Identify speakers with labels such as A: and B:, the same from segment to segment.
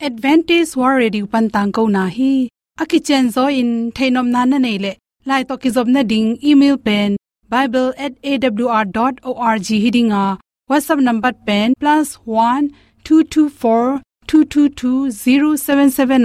A: advantage war radio pan tang ko na hi. Aki chen zo in, thainom na na nei le. Lai to ki zob na ding, email pen bible@awr.org hidinga whatsapp number pen, plus one two two four two two two zero seven seven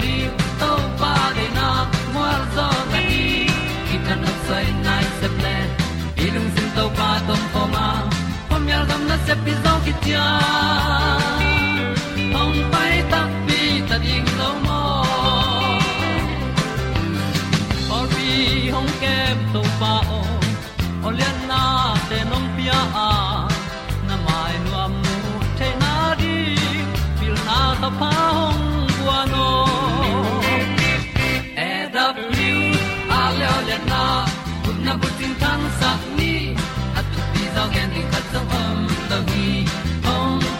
B: di to pa de na mo zo ta ni ki tan no sai nai se ple ilung sin to pa tom pa ma. Pom yal gam na se pi zo ki tia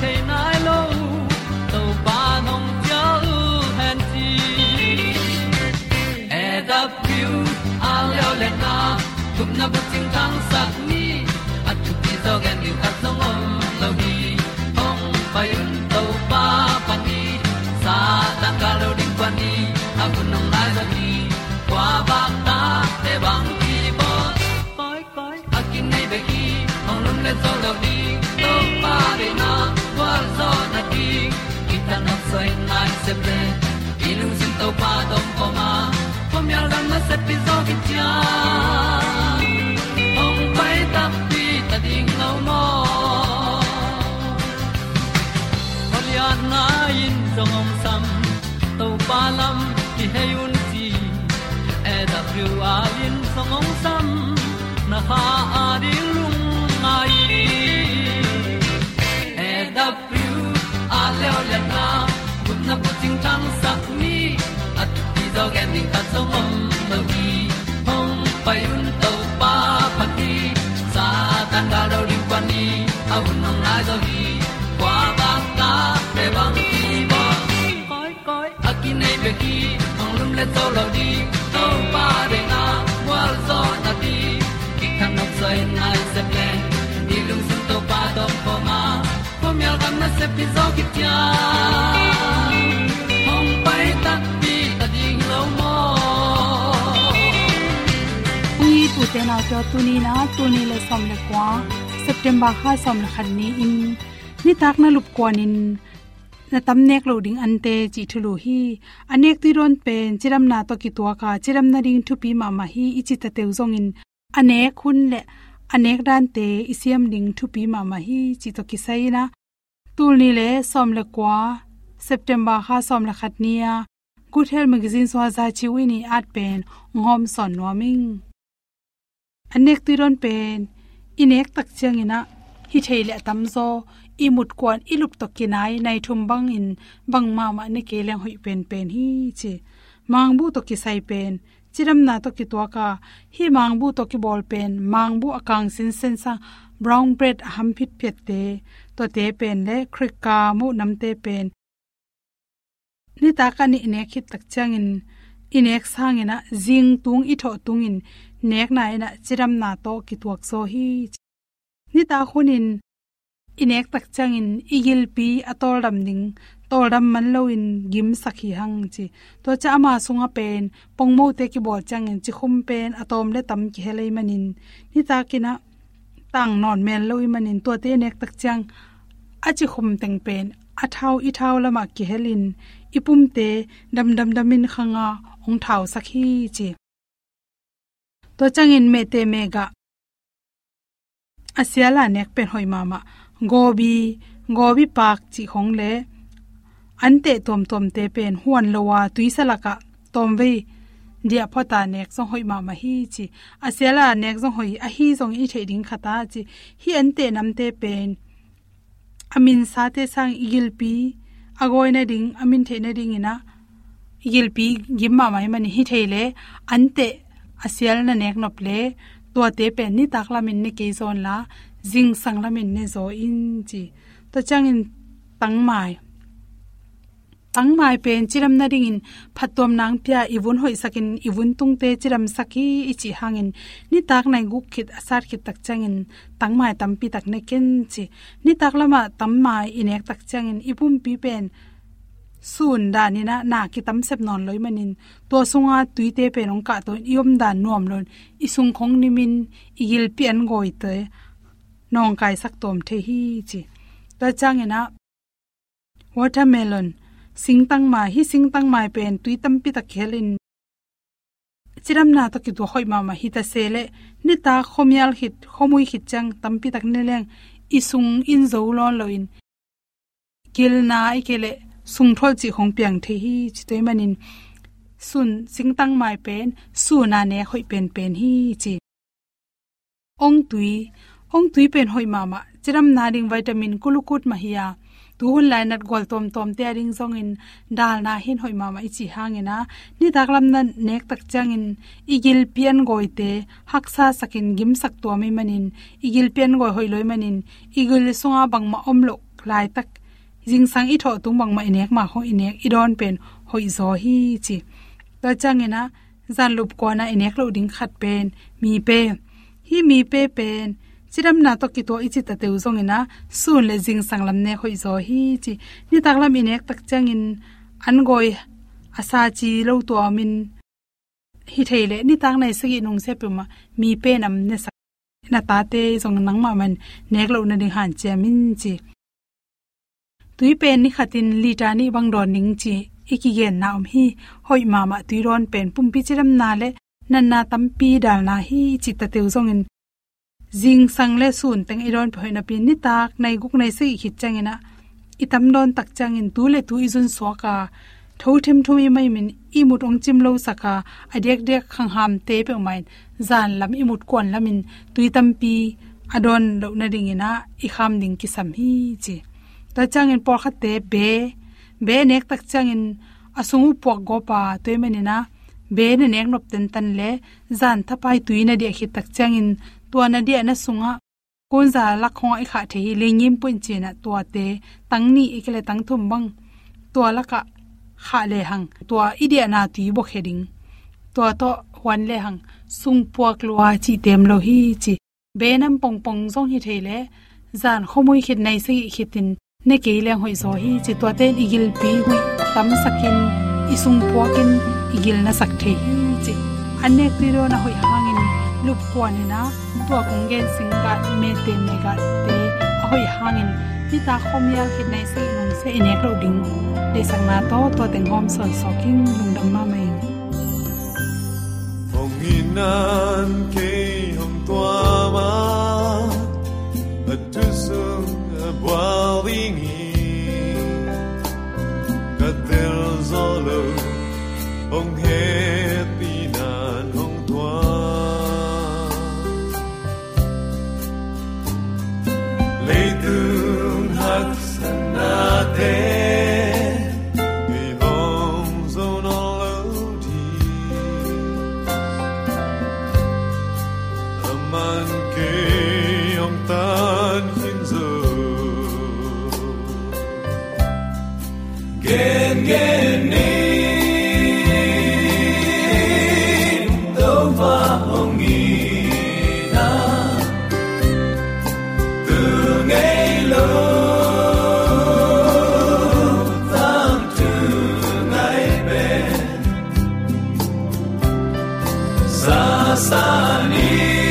B: Ting te nai lo to pa nong pia u han ti e da pru a leo le na gup na bu ting tang sat ni at tu ti zo gen ni at song om lo ni ong pa yun to pa pa ni sa ta ka lo ding pa ni a bu nong lai za ni ba ta te bang ki bo koi koi a kin nei be ki ong lum le zo lo ni to pa de na. discipline. Illusion to pa ending ta song om no gi hong pai un to pa pa ti sa tan ga do ri pa ni a un nong lai do gi kwa ba ta pe bang ti ba koi koi a ki nei be ki ong lum le to lo di to pa de na wa zo na ti ki kan nok sai nai se ple ni lung sun to pa do po ma. Po mi al gam na se pi zo ki hong pai ta pi
A: te na to tu na tu ni le som le kwa september kha som le khan ni in ni tak na lup kwa nin na tam nek lo ding ante chi thulu hi anek ti ron pen chiram na to ki to ka chiram na ring thu pi ma ma hi ichi ta teu zong in ane khun le anek dan te isiam ding thu pi ma ma hi chi to ki sai na tul ni le som le kwa september kha som la khat nia good health magazine so za chi wi ni at pen ngom son noming anek tu ron pen, inek tak chang ina, hi theile tam zo, i mut kwan i lup to kinai, nai thum bang in, bang ma ma ne ke leng hoi pen pen hi chi. Mang bu to ki sai pen, chiram na to ki to ka, hi mang bu to ki bol pen, mang bu akang sin sen sa, brown bread ham phit phet te, to te pen le, khrik ka mu nam te pen. Ni ta ka ni ne khit tak chang in inek sang ina jing tung i tho tung in nek na ina chiram na to ki tuak so hi. Ni ta khunin inek tak chang in igil pi atol ram ding, tol ram man lo in gim sakhi hang chi. To cha ma sunga pen pongmo te ki bol chang in chi khum pen atom le tam ki helei manin. Ni ta kina, tang non men lo i manin, to te nek tak chang, a chi khum teng pen, a thau i thau lama ki helin. Ipum te dam dam damin khanga ong thau sakhi chi. To changin me te mega asiala nek pen hoi mama gobi gobi pak chi hong le. Ante tom tom te pen huan lowa tuisalaka tom ve dia phota nek song hoi mama hi chi. Asiala nek song hoi, a hi song i thading khata chi. Hi ante nam te pen. Amin sa te sang igil pi. Agoi na ding, amin the na ding ina igil gimma mai mani hi theile ante asial na nek nop le to te pe ni takla min ne ke zon la jing sangla min ne zo in chi to chang in tang mai tang mai pen chiram na ring in phatom nang pya iwun hoi sakin ivun tung te chiram saki ichi hangin. Ni tak nai guk khit asar khit tak changin tang mai tampi tak ne ken chi ni tak lama tam mai inek tak changin ipum pi pen sun da ni na na ki tam sep non loi manin to sunga tuite pe nong ka to yom da nom lon isung khong ni min igil pian goi te nong kai sak tom the hi chi ta changena watermelon singtang ma hi singtang mai pen tuitam pi ta khelin chiram na to ki to hoi ma ma hi ta sele ni ta khomyal hit khomui hit chang tampi tak ne leng isung in zo lon loin kil na i kele sung thol chi khong piang the hi chi toy manin, sun singtang mai pen, su na ne khoi pen pen hi, chi. Ong tui ong tui pen hoi ma ma, chiram na ding vitamin kulukut ma hiya tu hun lai nat gol tom tom te ring zong in, dal na hin hoi ma ma ichi hangena ni daklam na nek tak chang in, igil pian goi te haksa sakin gim sak to mi manin, igil pian goi hoi loi manin, igil sunga bang ma om lo lai tak jing sang i tho tung bang ma inek ma ho inek i don pen hoi zo hi chi. Ta chang ina zan lup ko na inek lo ding khat pen, mi pe. Hi mi pe pen. Chiram na to ki to ichi ta teu zong ina sun le jing sang lam ne khoi zo hi chi. Ni tak lam inek tak chang in an goi asa chi lo to min hi theile ni tak nai sagi nong se puma mi pe nam ne sa. Na ta te zong nang ma man nek lo na ding han che min chi tui pen ni khatin li ta ni bang don ning chi. Iki gen na om hi, hoi ma ma tui ron pen pum pi chiram na le, nan na tam pi dal na hi chi ta teu zong in jing sang le sun teng iron phoi na pin ni tak, nai guk nai se khit changena itam don tak changin tu le tu izun soka tho them thumi mai min, i mut ong chim lo saka adek dek khang ham te pe mai. Zan lam i mut kon lamin tuitam pi adon lo na ding ina i kham ding ki sam hi chi ta changin por kha te be be nek tak changin asungu pok go pa toy manina be ne nek nop ten tan le zan tha thapai tuina dia khi tak changin tua na dia na sunga kon za la khong ai kha the hi le nyim pun che na tua te tang ni ikele tang thum bang tua la ka kha le hang tua dia na ti bo kheding tua to wan le hang sung puak lua chi tem lo hi chi be nam pong pong zong hi thele zan khomui khit nei se khitin ne ke le hoi zo hi chi to ten igil pi hui tam sakin isung puakin igil na sak the hi chi anek ti ro na hoi hangin lup kwanina gen sing ga me te me ga te hoi hangin ti ta khomya khit nei se nong se ine klo ding de sang na to to ten hom son so king lung dam ma mai
C: phong
B: Sani.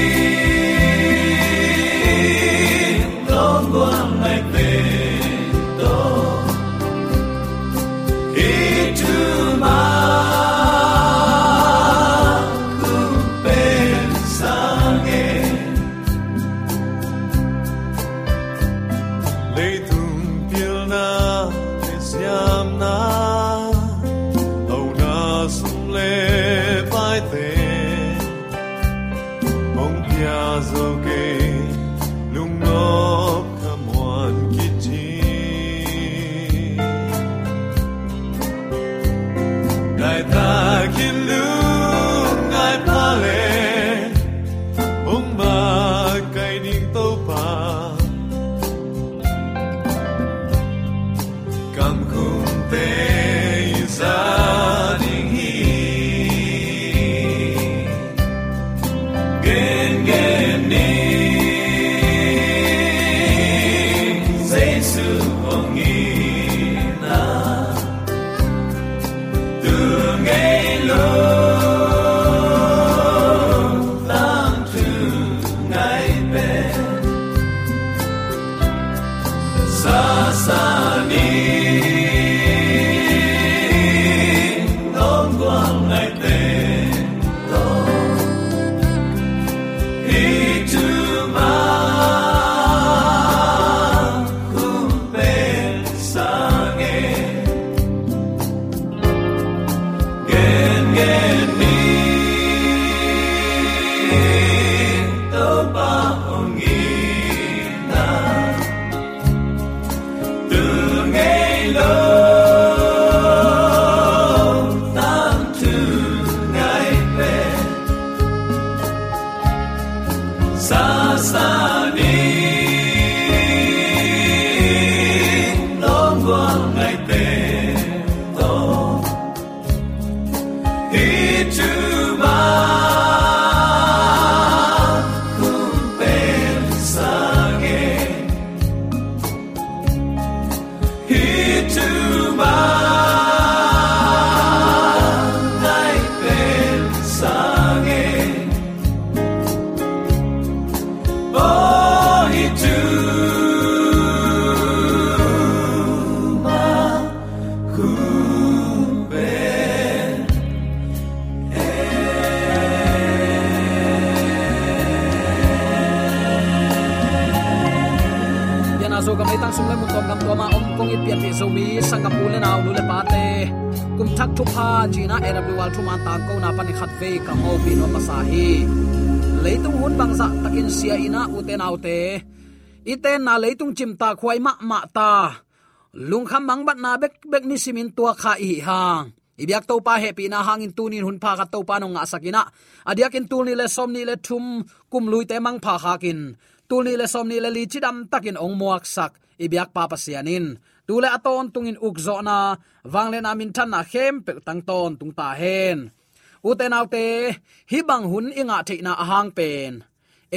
C: Thei tang sum le mun tom gam to ma om kong i pian mi zo mi sangam pu le naw lu le pa te kum thak thu pha jina eram wal thu man tang ko na pani khat ve ka ho pi no pa sa hi. Leitung hun bangza takin sia ina uten autte iten na lấy tung chim ta khwai ma ma ta lung kham mang bat na bek bek ni simin tua kha i hang ibyak to pa happy na hangin ni hun pha ka to pa no nga sakina tu ni le som ni le thum, kum lui te mang pha khakin kin le somni le li chidam takin ong muak sak. Ibyak papa sianin. Tule aton tungin ukzo na. Wangle na min than na khem pe tang ton tung ta hen. Uten autte hi bang hun inga theina ahang pen.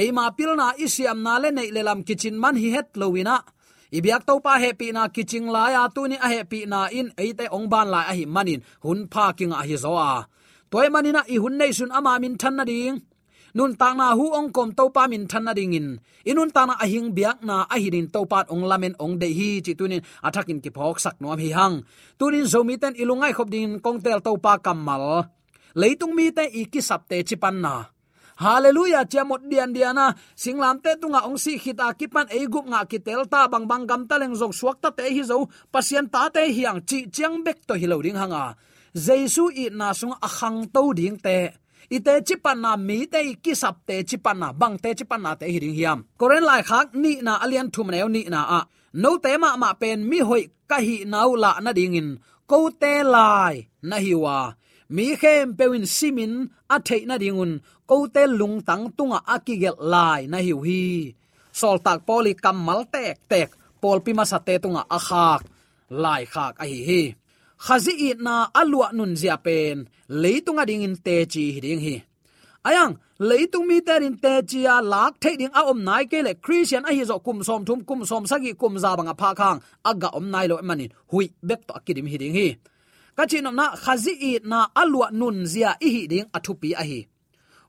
C: Eima pilna isiam na le nei lelam kitchen man hi het lowina ibyak to pa happy na kiching la ya tu ni a happy na in. Eite ong ban la a hi manin. Hun pha king a hi zo a. Toy manina i hun nei sun ama min than na ding nun ta na hu ong kom to pa min than na ding in. Inun ta na ahing biak na ahirin to pat ong lamen ong de hi chi tunin athakin ki phok sak nom hi hang. Tunin zomi ten ilungai khop ding kong tel to pa kamal leitung mi te iki sap te chipan na. Hallelujah chamot dian diana singlam te tunga ong si khita kipan e gup nga ki telta bang bang gam ta leng zong suak ta te hi zo. Pasien ta te hiang chi chiang bek to hi lo ding hanga. Jesu i na sung akhang to ding te ite chipan na mi te ki sap te chipan na bang te chipan na te hi ding hiam koren lai khak ni na alian thum neu ni na a no te ma ma pen mi hoi ka hi nau la na ding in ko te lai na hi wa mi khem pewin simin a theina dingun ko te lung tang tunga akigel lai na hiu hi sol tak poli kamal tek tek pol pi ma sa te tunga a khak lai khak a hi hi khazi i na alwa nun zia pen. Leitunga ding in te chi ding hi. Ayang leitung mi te in te chi a lak the ding a om nai ke le christian a hi zo kum som thum kum som sagi kum za banga pha khang. Aga om nai lo manin hui, bek to akidim hi ding hi. Ka chi na, khazi i na alwa nun zia i hi ding athupi a hi.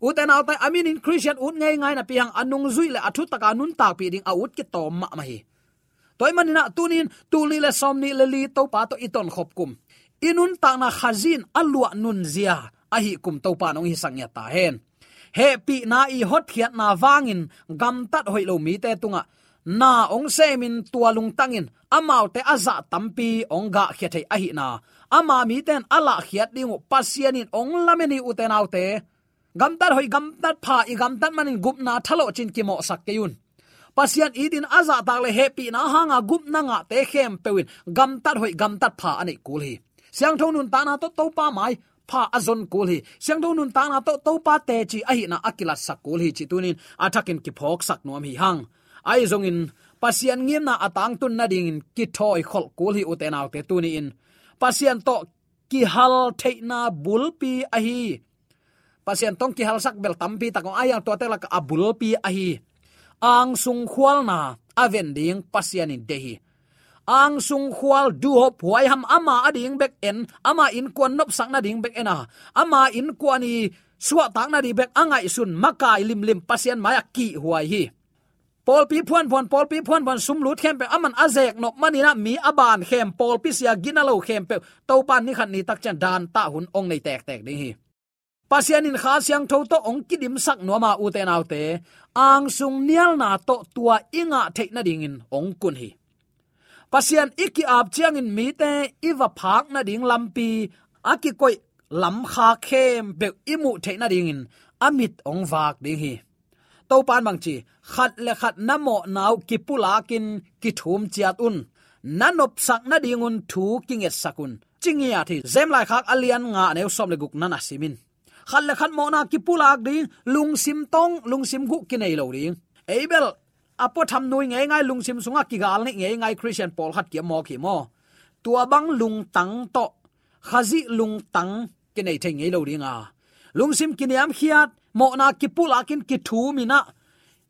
C: Uten al tai amin in christian ut ngai ngai na piang anung zui le athu taka nun tak pi ding out ki tom ma ma hi. Toy manina tunin tuli le somni le li to pa to iton khop kum inun ta na khazin alwa nun zia. Ahi kum to pa nong hi sangya ta hen. He pi na i hot khiat na wangin gam tat hoi lo mi te tunga. Na ong se min tua lung tangin amau te aza tampi ong ga khiat thei ahi na. Ama mi ten ala khiat ding pasianin ong lameni uten autte gam tat hoi, gam tat pha i, gam tat manin gup na thalo chin ki mo sak ke yun. Pasian idin aza tak le happy na hanga gup na nga te khem pewin gam tat hoi, gam tat pha ani kul hi siang thon nun ta na to to pa mai, pha azon kul hi siang thon nun ta na to to pa te chi a hi na akila sak kul hi chi tunin. Athakin ki phok sak nom hi hang. Ai zong in, pasian ngim na atang tun na ding ki thoi khol kul hi uten autte tuni in. Pasian to ki hal theina bulpi a hi. Pasian tong ki halsak bel tampi takong ayang to telak abul pi ahi ang sung khwal na aven ding pasianin dehi ang sung khwal du hop huai ham ama ading bek en, ama in kwan nop sang na ding bek ena. Ama in kwani suwa tak na di bek angai sun makai lim lim pasien maya ki huai hi. Paul pi phuan phuan, Paul pi phuan phuan, sum lut khem pe aman azek nok manina mi aban khem. Paul pi sia ginalo khem pe to pan ni khan ni tak chan dan ta hun ong nei tek tek ding hi. Pasian in kha siang tho to ong kidim sak no ma u te nau te ang sung nial na to tua inga the na ding in ong kun hi pasian iki ap chiang in mi te iwa phak na ding lampi, aki koi lam kha khem be imu the na ding in, amit ong vak ding hi. To pan bang chi, khat le khat namo nau ki pula kin ki thum chiat un. Nanop sak na ding un thu king et sakun chingia thi, zem lai khak alian nga neu som le guk nana simin khat le khat mo na ki pulak ding, lung sim tong, lung sim gu ki nei lo ding. Abel apo tham nui nge ngai lung sim sunga ki gal ni nge ngai christian paul hat ki mo ki mo. Tua bang lung tang to, khazi lung tang ki nei thei nge lo ringa a lung sim ki niam khiat, mo na ki pulakin ki thu mi na.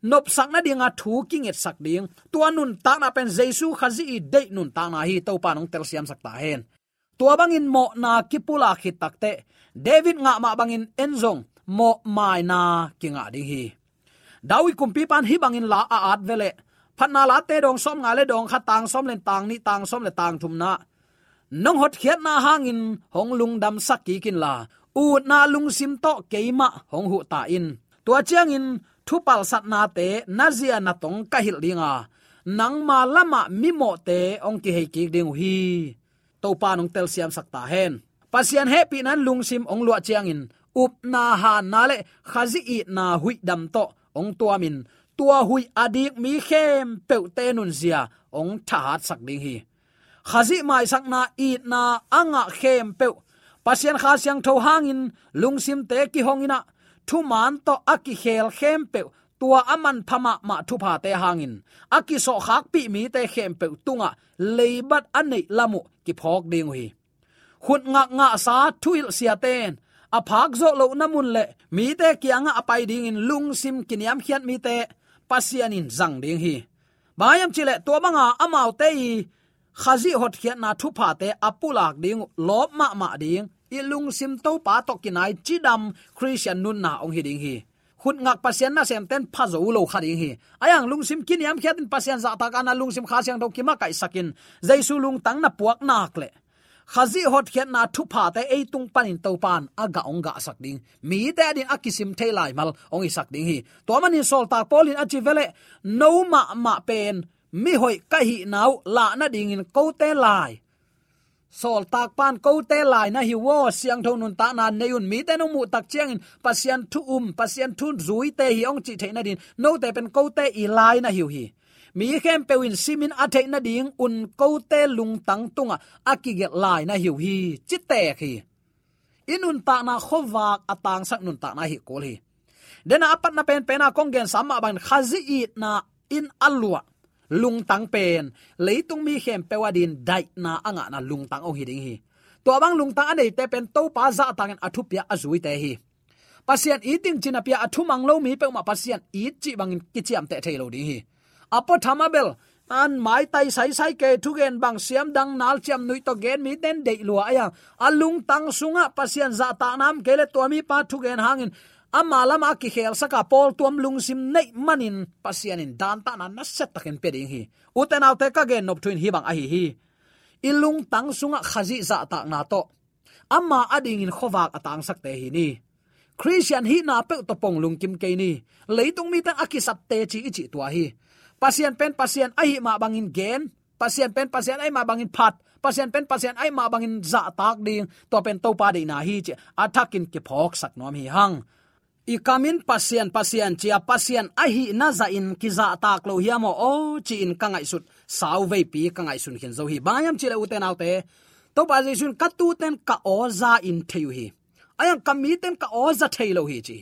C: Nop sak na dinga thu king et sak ding. Tua nun ta na pen jesu khazi i de nun ta na hi to pa nong tel siam sak ta hen. Tua bangin mo na ki pula khit takte david nga ma bangin enzong, mo mai na kinga ding hi dawi kumpi pan hi bangin la a at vele. Phanna la te dong som nga le dong kha tang som len tang ni tang som le tang thum na. Nong hot khiat na hangin hong lung dam sakki kin la. U na lung sim to keima, hong hu ta in. Tua chiang in, thu pal sat na te nazia na tong ka hil linga nang ma lama mi mo te, ong ki hei ki ding hi to pa nong tel siam sakta hen. Pasian happy nan lungsim ong lua chiang in. Up na ha na le khazi i na hui dam to ong tua min, tua hui adik mi khem pe te nun zia ong tha hat sak ding hi. Khazi mai sak na i na anga khem pe pasien kha siang tho hangin lungsim te ki hongina thu man to aki khel khem pe tua aman phama ma thu pha te hangin aki so khak pi mi te khem pe tunga leibat anei lamu ki phok ding hi khut nga nga sa thuil sia ten a phak zo lo namun le. Mi te kianga apai ding in lung sim kiniam khiat mi te. Pasian in zang ding hi. Bayam chile to banga amau te i. Khazi hot khiat na thu pha te apulak ding, lop ma ma ding. I lung sim to pa to kinai chidam christian nun na ong hi ding hi. Khut ngak pasian na sem ten pha zo lo kha ding hi. Ayang lung sim kiniam khiat in za ta kana lung sim kha siang do ki ma kai sakin. Jaisu lung tang na puak nak le khazi hot khiat na thu pha te ei tung panin to pan, aga onga sak ding. Mi te din akisim thailai mal, ong sak ding hi. To mani sol ta polin achi vele, no ma ma pen, mi hoi ka hi nau, la na ding in ko te lai. Sol tak pan ko te lai na hi wo, siang thon nun ta na neun mi te no mu tak chiang in, pasian thu um pasian thu zui te hi ong chi the na din. No te pen ko te i lai na hiu hi mi khem pewin simin athe na ding, un ko te lung tang tunga akige lai na hiu hi, chi te khi. Inun ta na khowak atang sak nun ta na hi kol hi dena apat na pen pena kongen sama ban khazi it na in alwa lung tang pen leitung mi khem pewadin dai na anga na lung tang o hi ding hi. To bang lung tang anei te pen to pa za tang athupya azui te hi. Pasian eating chinapia pia mang lo mi pe ma pasian eat chi bangin kichiam te thailo ding hi apo thamabel an mai tai sai sai ke thu gen bang siam dang nal cham nui to gen mi ten de lua aya. Alung tang sunga pasian za ta nam kele to mi pa thu gen hangin amalama ki khel saka pol tuam lung sim nei manin pasian in dan ta na na set takin pe ding hi. Uten autte ka gen nop twin hi bang a hi hi. Ilung tang sunga khazi za ta na to. Ama ading in khowak atang sakte hi ni. Christian hi na pe to pong lung kim ke ni. Leitung mi tan akisap te chi chi tua hi pasien pen, pasien ai ma bangin gen. Pasien pen, pasien ai ma bangin phat. Pasien pen, pasien ai ma bangin za tak ding. To pen to pa de na hi che. Athakin ke phok sak nom hi hang. I kamin pasien pasien chia, pasien a hi na za in ki za tak lo hiamo o, chi in kangai sut. Sau ve pi kangai sun hin zo hi. Bayam chile uten autte to pa jisun katu ten ka o za in theu hi. Ayang kami ten ka o za thailo hi chi.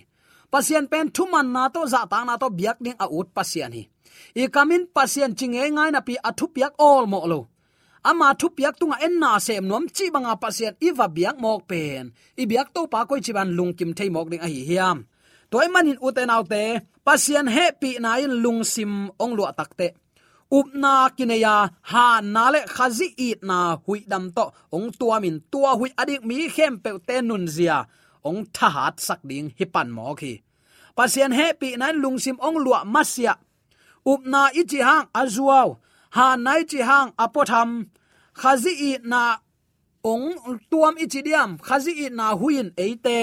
C: Pasien pen thuman na to za ta na to biak ding a ut pasien hi i kamin pasien chinge ngai na pi athu piak all mo lo. Ama thu piak tunga en na sem nom chi banga pasien i va biak mok pen. I biak to pa koi chi ban lung kim thei mok ding a hi hiam. Toy manin uten autte pasien he pi na in lung sim ong lu takte upna kineya, ha nale khazi it na hui dam to. Ong tua min tua hui adik mi khem pe te nun zia. Ong thahat sak ding hi pan mo khi pasien he pi nan lung sim ong lua masia upna ichi hang azuaw ha nai chi hang apotham. Khazi i na ong tuam ichi diam. Khazi i na huin eite.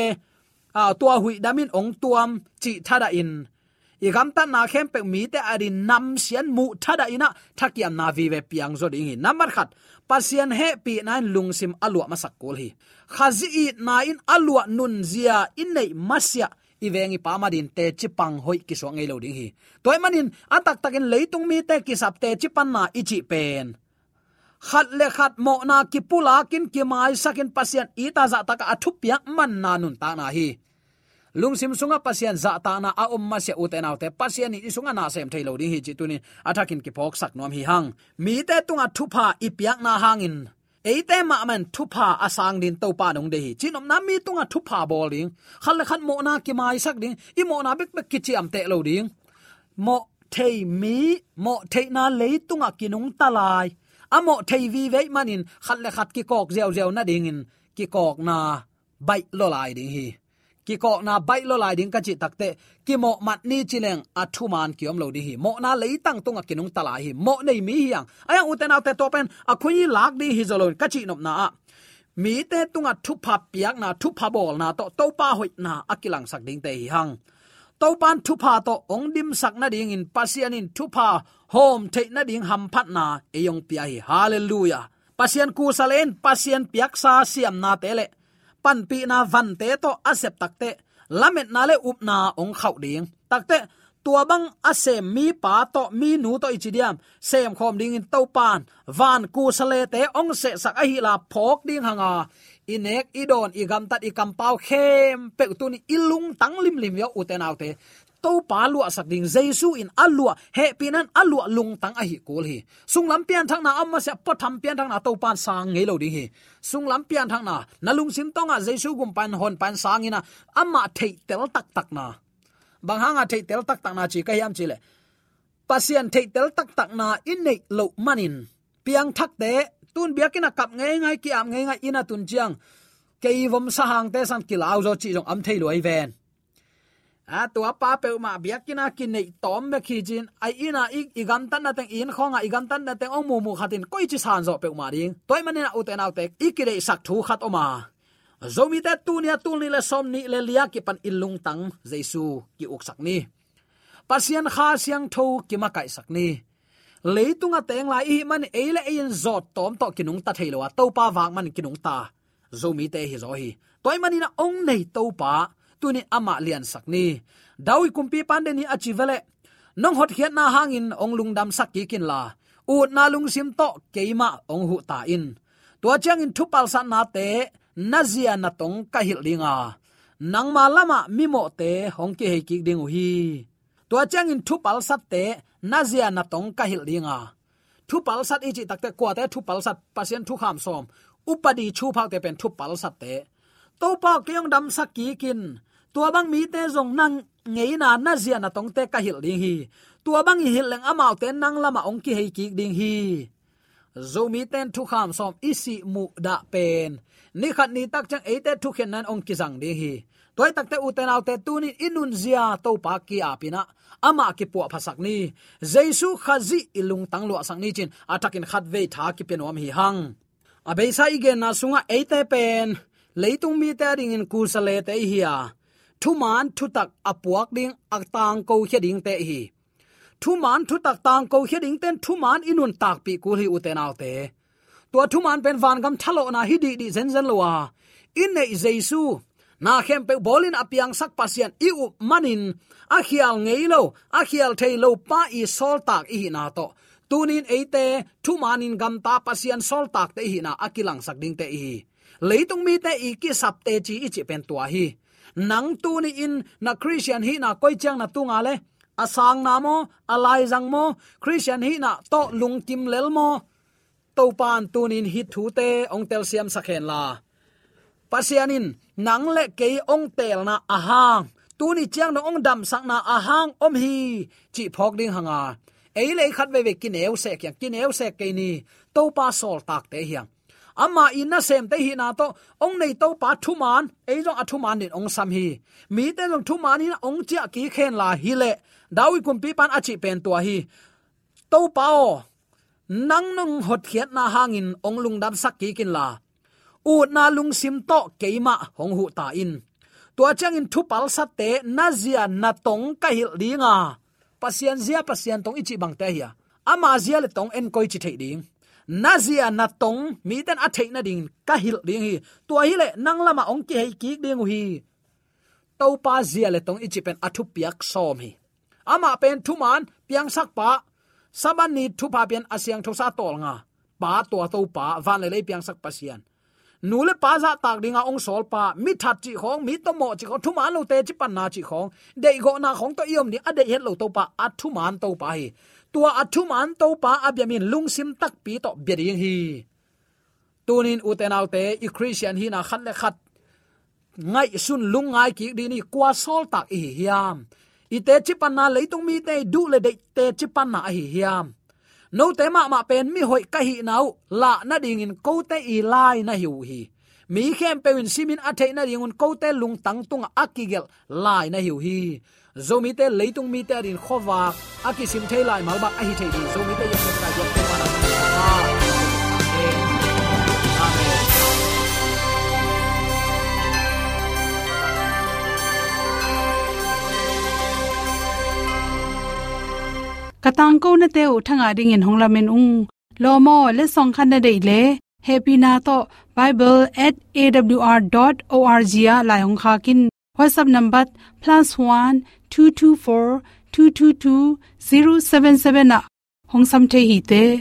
C: A tua hui damin ong tuam chi thada in. I gam ta na khem pe mi te ari nam sian mu thada ina. Thakiam na vi ve piang zo ding hi number khat. Pasien he pi nan lungsim alwa masak kol hi. Khazi i na in alwa nun zia in nei masya ivengi pamadin te chipang hoi ki so ngei lo ding hi. Toy manin, atak takin leitung mi te ki sap te chipan na ichi pen. Khat le khat mo na ki pula kin ki mai sakin pasian ita za taka athu piak man na nun ta na hi. Lungsim sunga pasian za ta na a um ma se uten autte pasian ni sunga na sem thailo ding hi chi tunin athakin ki phok sak nom hi hang. Mi te tunga thupa ipiak na hangin eite ma man thupa asang din to pa nong de hi. Chinom na mi tunga thupa bowling khal khan mo na ki mai sak ding. I mo na bek bek ki chi am te lo ding. Mo thei mi, mo thei na le tunga kinung talai amo thei vi ve manin, khal le khat ki kok zeu zeu na ding in. Ki kok na bai lo lai ding hi ki ko na bai lo lai ding ka chi takte ki mo mat ni chileng a thu man ki om lo di hi. Mo na lei tang tunga kinung tala hi. Mo nei mi hiang aya uten autte to topen. A khuni lak di hi zolon ka chi nop na a. Mi te tunga thu pha piak na, thu pha bol na to to pa hoi na akilang sak ding te hi hang. To pan thu pha to ong dim sak na ding in pasian in thu pha, hom te na ding ham phat na eyong pia hi. Hallelujah. Pasian ku salen pasian piak sa siam na tele pan pi na van te to asep takte, lamet na le up na ong khau ding. Takte, tua bang asem mi pa to mi nu to ichidiam sem khom ding in to pan, van ku sale te ong se sak a hi la phok ding hanga, inek idon igam tat ikam pau khem pe tu ni ilung tang lim lim yo uten autte to pa lua sak ding jesu in alua, he pinan alua lung tang a hi kul hi. Sung lam pian thang na amma se po tham pian thang na to pan sang ngei lo ding hi. Sung lam pian thang na na lung sim tonga jesu gum pan hon pan sang ina amma thei tel tak tak na. Bang hanga thei tel tak tak na chi ka yam chi le. Pasien thei tel tak tak na in nei lo manin. Piang thak te, tun biakina kap ngai ngai, ki am ngai ngai ina tun chiang. Kei vom sa hang te san kilau zo chi jong am thei lo ai ven a tua pa pe ma biakina kin nei tom me khi jin ai ina ik igam tan na teng in khonga igam tan na teng ong mu mu khatin koi chi san zo pe ma ding toy manina uten autte ikire sak thu khat oma zomi te tu nia tu ni le som ni le lia ki pan ilung tang jesu ki uk sak ni. Pasian kha siang tho ki ma kai sak ni. Leitunga teng lai hi man eile ein zot tom to kinung ta thailo to pa wang man kinung ta. Zomi te hi zo hi toy manina ong nei to pa tuni ama lian sakni. Dawi kumpi pande ni achi vele. Nong hot hiat na hangin ong lungdam sakki kin la. U na lung sim to keima ong hu ta in. Tua chang in thupal san na te, nazia na tong ka hil linga nang ma lama mi mo te hong ki he ki ding hi. Tua chang in thupal sat te, nazia na tong ka hil linga thupal sat ichi takte kwa te, thupal sat pasien thu kham som. Upadi chu phak te pen thupal sat te. To pa kyong dam sakki kin tua bang mi te zong nang ngei na na zia na tong te ka hil ding hi. Tua bang hi leng amao te nang lama ong ki hei ki ding hi. Zo mi ten thu kham som isi mu da pen. Ni khat ni tak chang ate thu khen nan ong ki jang ding hi. Toy takte uten autte tunin inun zia to pa ki apina ama ki pu phasak ni. Jesu khazi ilung tang lo sang ni chin. Atakin khat ve tha ki penom hi hang. Abei sai igen na sunga ate pen. Leitung mi ta ding in kusale te hi a thu man thu tak apuak ding ak tang ko khe ding te hi. Thu man thu tak tang ko khe ding ten thu man inun tak pi ku hi uten aw te. To thu man pen van gam thalo na hi di di zen zen lowa in nei jesu na khem pe bolin apiang sak pasian i u manin, a khial ngei lo, a khial thei lo pa i sol tak i na to. Tunin eite thu manin gam ta pasian sol tak te hi na akilang sak ding te hi. Leitung mi te i ki sap te chi i chi pen tua hi nang tu ni in na christian hi na koi chang na tu nga le. Asang na mo, alai jang mo, christian hi na to lung kim lel mo. To pan tunin hi thu te, ong tel siam sakhen la. Pasianin nang le ke ong tel na ahang. Tuni chiang no ong dam sak na ahang om hi. Chi phok ding hanga. Ei le khat ve ve kineu se kya kineu se ke ni. To pa sol tak te hiang ama inna sem te hi na to, ong nei to pa thu man. Ei jong athu man din ong sam hi. Mi te jong thu man hi ong chia ki khen la hi le. Dawi kum pi pan achi pen to hi. To pa o, nang nung hot khiat na hangin ong lung dam sak ki kin la. U na lung sim to keima hong hu ta in. Tua chang in thu pal sat te, na zia na tong ka hil dinga pasian zia pasian tong ichi bang te hi ama zia le tong en koi chi thei ding nazia na tong, mi ten a theina ding, ka hil ding hi. Tua hi le, nang lama ong ki hei ki ding hi. To pa zia le tong ichi pen athu piak som hi. Ama pen thu man piang sak pa. Saban ni thu pa pen asyang thosa tol nga. Pa to to pa van le le piang sak pasian nu le pa za tak dinga ong sol pa. Mi that chi khong, mi to mo chi khong thu man lo te chi pan na chi khong. De go na khong to yom ni ade het lo to pa at thu man to pa hi tua athum an to pa abyamin lungsim tak pi to bering hi. Tunin utenaute i christian hi na khat le khat. Ngai sun lung ngai ki di ni kwa sol tak hi hiam. I te chipan na leitung mi te du le de te chipan na hi hiam. No te ma ma pen mi hoi ka hi nau, la na ding in ko te i lai na hiu hi. Mi khem pe win simin athe na ding un ko te lung tang tung akigel lai na hiu hi zomi te leitung mi te rin khowa akisim thailai malbak a hi thei di zomi te yam ka jok te mana amen
A: katang ko na te u thanga ding in honglamen ung lomo le song khan na dei le happy na to bible@awr.org ya à, la hong kha kin whatsapp number +1 224 222 077 na hong sam the hi te